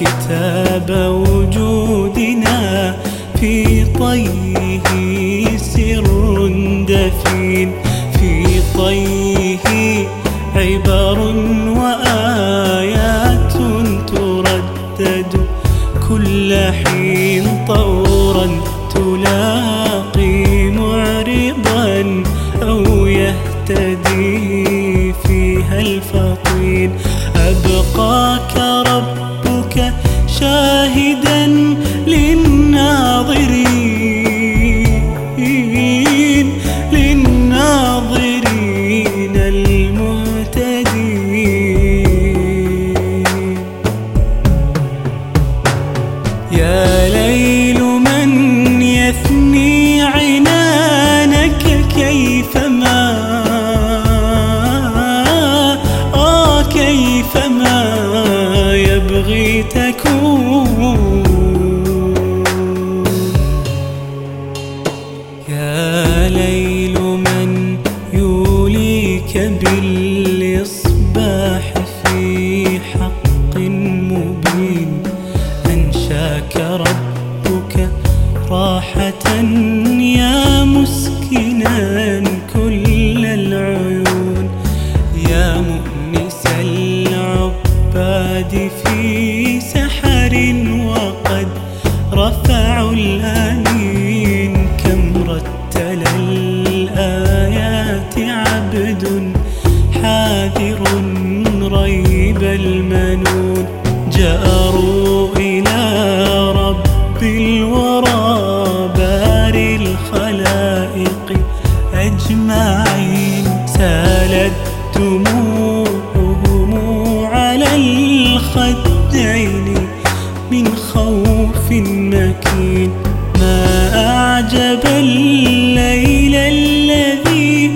كتاب وجودنا في طيه سر دفين في طيه عبر وآيات تردد كل حين طورا تلاقي معرضا أو يهتدي فيها الفطين أبقاك দেখো رب الورى باري الخلائق أجمعين سالت دموعهم على الخدين من خوف مكين. ما أعجب الليل الذي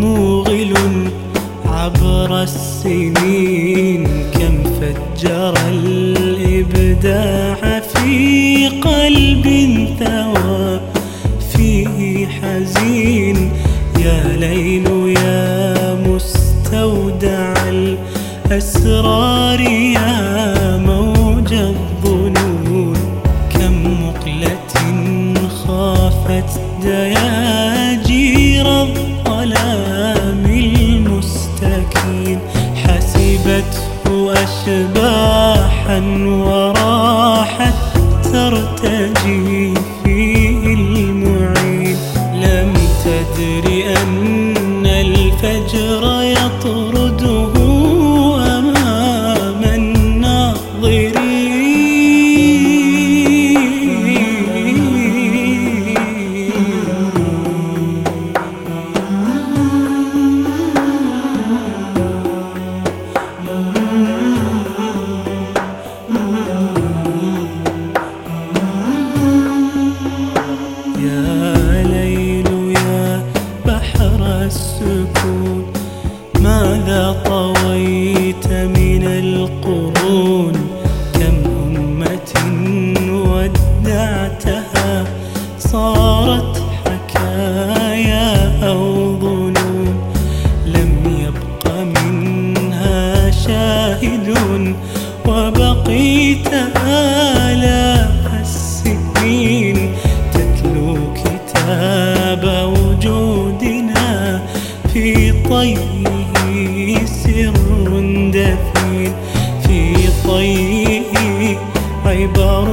موغل عبر السنين كم فجر الإبداع في قلب ثوى فيه حزين. يا ليل يا مستودع الأسرار يا موج الظنون كم مقلة خافت دياجير أشباحا صارت حكايا أو ظنون لم يبق منها شاهد وبقيت آلاف السنين تتلو كتاب وجودنا في طيه سر دفين في طيه عبر